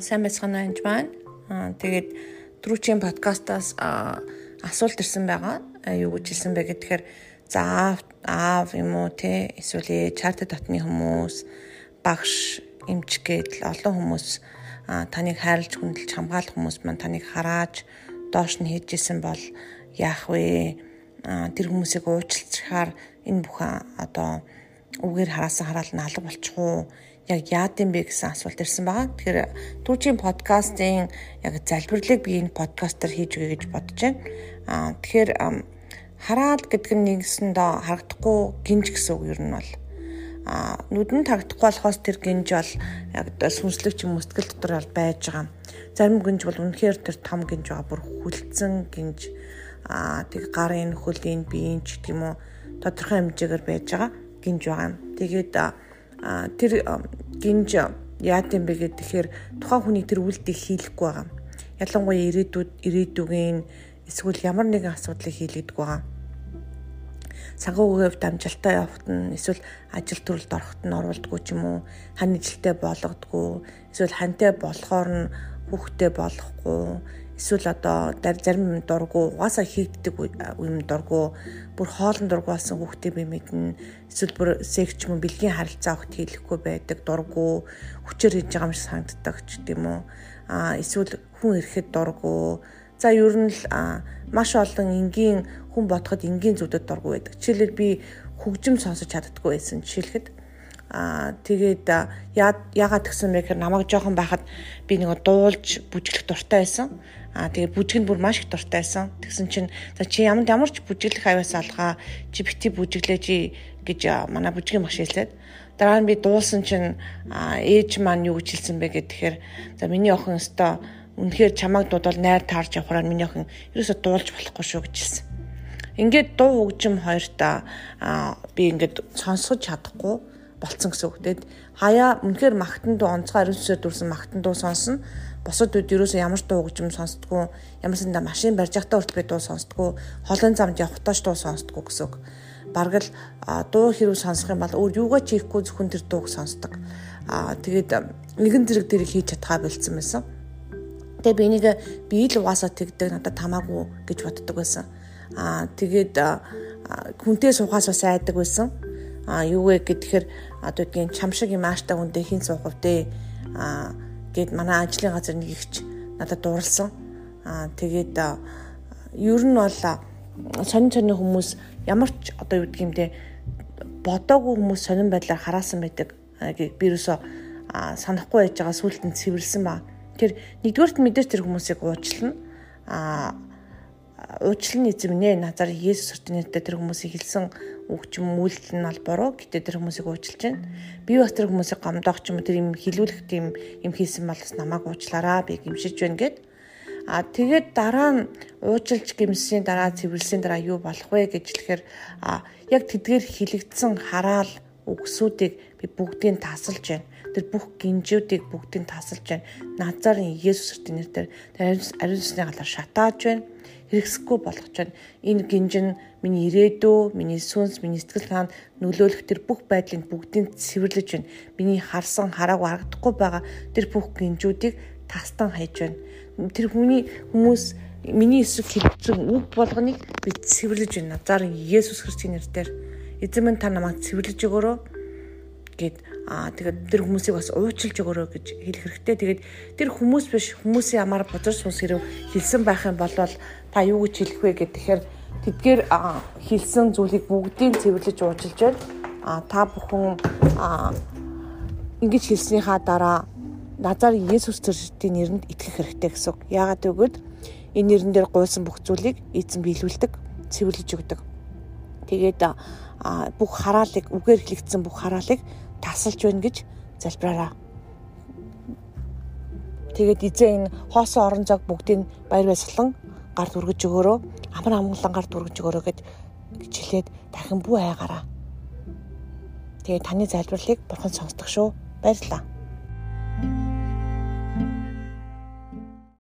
Сайн байцгаана энэ байна. Тэгээд түрүүчийн подкастаас асуулт ирсэн байгаа. Юу гэж хэлсэн бэ гэхээр за аав юм уу те эсвэл чарт дотны хүмүүс багш эмч гэдэл олон хүмүүс таныг хайрлж хүндэлж хамгаалах хүмүүс маань таныг харааж доош нь хийжсэн бол яах вэ? Тэр хүмүүсийг уучлахаар энэ бүхэн одоо үгээр хараасан хараал нь алга болчих уу? Яг яад юм бэ гэсэн асуулт ирсэн байгаа. Тэгэхээр түрүүчийн подкастын яг залбирлыг би энэ подкастер хийж өгье гэж бодож байна. Аа тэгэхээр хараал гэдэг нь нэгсэндээ харагдахгүй гинж гэсэн үг ер нь бол а нүдэн тагдахгүй болохоос тэр гинж бол яг сүнслэг юм сэтгэл дотор байж байгаа. Зарим гинж бол үнэхээр тэр том гинж байгаа бүр хүлцэн гинж а тэг гарын хөлийн биеийн ч гэдэг юм уу тодорхой хэмжээгээр байж байгаа гинж байгаа. Тэгээд тэр гинж яат юм бэ гэхээр тухайн хүний тэр үйлдэл хийлэхгүй байгаа. Ялангуяа ирээдүйд ирээдүгийн эсвэл ямар нэгэн асуудлыг хийлэгдэг байгаа. Сангуугийн хувьд амжилтаа явахт нь эсвэл ажил төрөлд орохт нь оролдгоо ч юм уу, хань жилтэй болгодгоо, эсвэл хантай болохоор нь хүүхдтэй болохгүй. Эсвэл одоо зарим дургу угаасаа хийгддэг юм дургу. Бүр хоолн дургу болсон хүүхдээ би мэднэ. Эсвэл бүр секч мөн бэлгийн харилцаа огт хийхгүй байдаг дургу. Хүчээр хийж байгаа юм шиг санагддаг ч гэдэм үү. А эсвэл хүн ирэхэд дургу. За ер нь л маш олон энгийн хүн бодоход энгийн зүйлүүд дургу байдаг. Жишээлбэл би хөгжим сонсож чаддаггүй байсан жишээлхэд Аа тэгээд яагаад тэгсэн бэ гэхээр намайг жоохон байхад би нэг дуулж бүжиглэх дуртай байсан. Аа тэгээ бүжгэнд бүр маш их дуртай байсан. Тэгсэн чинь за чи ямар ямар ч бүжиглэх авяас алгаа чи бити бүжиглээ чи гэж манай бүжгийн багш хэлээд дараа нь би дуулсан чинь ээж маань юу гэж хэлсэн бэ гэхээр за миний охин өстой үнэхээр чамайг дуудвал найр таарж явахаар миний охин ерөөсө дуулж болохгүй шүү гэж хэлсэн. Ингээд дуу хөгжим хоёртаа би ингээд сонсгож чадахгүй болцсон гэсэн үг. Тэгэд хаяа үнэхээр магтан дуу онцгой ариун сүсээр дүрсэн магтан дуу сонсно босод үед ямар ч дуу хөгжим сонсдгоо ямар санда машин барьж явахдаа би дуу сонсдгоо холын замд явахдаа ч дуу сонсдгоо гэсэн үг. Бараг л дуу хэрэг сонсох юм бол өөр юугаа ч хийхгүй зөвхөн тэр дууг сонсдог. Аа тэгээд нэгэн зэрэг дээр хийж чадхаа болцсон байсан. Тэгээ би энийг би л угаасаа тэгдэг надад тамаагүй гэж боддог байсан. Аа тэгээд хүнтэй суухаас бас айдаг байсан. Аа юу вэ гэхээр одоо тийм чам шиг юм ааштай хүнтэй хин суух вэ? Аа гээд манай ажлын газар нэг ихч надад дурлсан. Аа тэгээд ер нь бол сонин сонин хүмүүс ямар ч одоо гэдэг юм те бодоогүй хүмүүс сонин байдлаар хараасан байдаг. Би юусоо санахгүй байж байгаа сүулт нь цэвэрлсэн ба. Тэр нэгдүгээрт мэдээж тэр хүмүүсийг уучлна. Аа уучлалын эзэм нэ назар Есүс христостэй тэр хүмүүсийг хэлсэн үг ч юм үйлдэл нь бол буруу гэтээ тэр хүмүүсийг уучлж байна. Би бас тэр хүмүүсийг гомдоох ч юм уу тэр юм хилүүлэх тийм юм хийсэн бол бас намайг уучлаарай би гимшиж байна гэд. А тэгээд дараа нь уучлж гимсийн дараа цэвэрлсийн дараа юу болох вэ гэж хэлэхээр а яг тэдгээр хилэгдсэн хараал үгсүүдийг би бүгдийг тасалж байна. Тэр бүх гинжүүдийг бүгдийг тасалж байна. Назарын Есүс Христосийн нэрээр ариун сүнсний галаар шатааж байна хэрэгсэхгүй болгож байна. Энэ гинжин миний ирээдүй, миний сүнс, миний сэтгэл санаанд нөлөөлөх тэр бүх байдлыг бүгдийг цэвэрлэж байна. Миний харсан хараагүй харагдахгүй байгаа тэр бүх гинжүүдийг тастан хайж байна. Тэр хүний хүмүүс миний эсрэг хэлсэн үг болгоныг би цэвэрлэж байна. Зар Есүс Христосийн нэрээр эзэн минь та намайг цэвэрлэж өгөөрэй аа тэгээд тэр хүмүүсийг бас уучлж өгөөрэй гэж хэлэх хэрэгтэй. Тэгээд тэр хүмүүс биш хүмүүсийн ямар бузар сүнс хэрэг хэлсэн байх юм бол та юу гэж хэлэх вэ гэхээр тэдгээр хэлсэн зүйлийг бүгдийг цэвэрлэж уучлж байна. Аа та бүхэн ингэж хэлснийхаа дараа Назар Есүс Христосийн нэрэнд итгэх хэрэгтэй гэсэн үг. Яагаад гэвэл энэ нэрэн дээр гуйсан бүх зүйлийг эзэн биелүүлдэг, цэвэрлэж өгдөг. Тэгээд бүх хараалыг үгээр хэлэгдсэн бүх хараалыг тасалж байна гэж залбираараа. Тэгээд эзэн энэ хоосон орон зайг бүгдийг баяр баясгалан гард үргэж өгөөрөө амар амгалан гард үргэж өгөөрөө гэж хэлээд дахин бүү айгаараа. Тэгээд таны залбирлыг бурхан сонсдог шүү. Баярлалаа.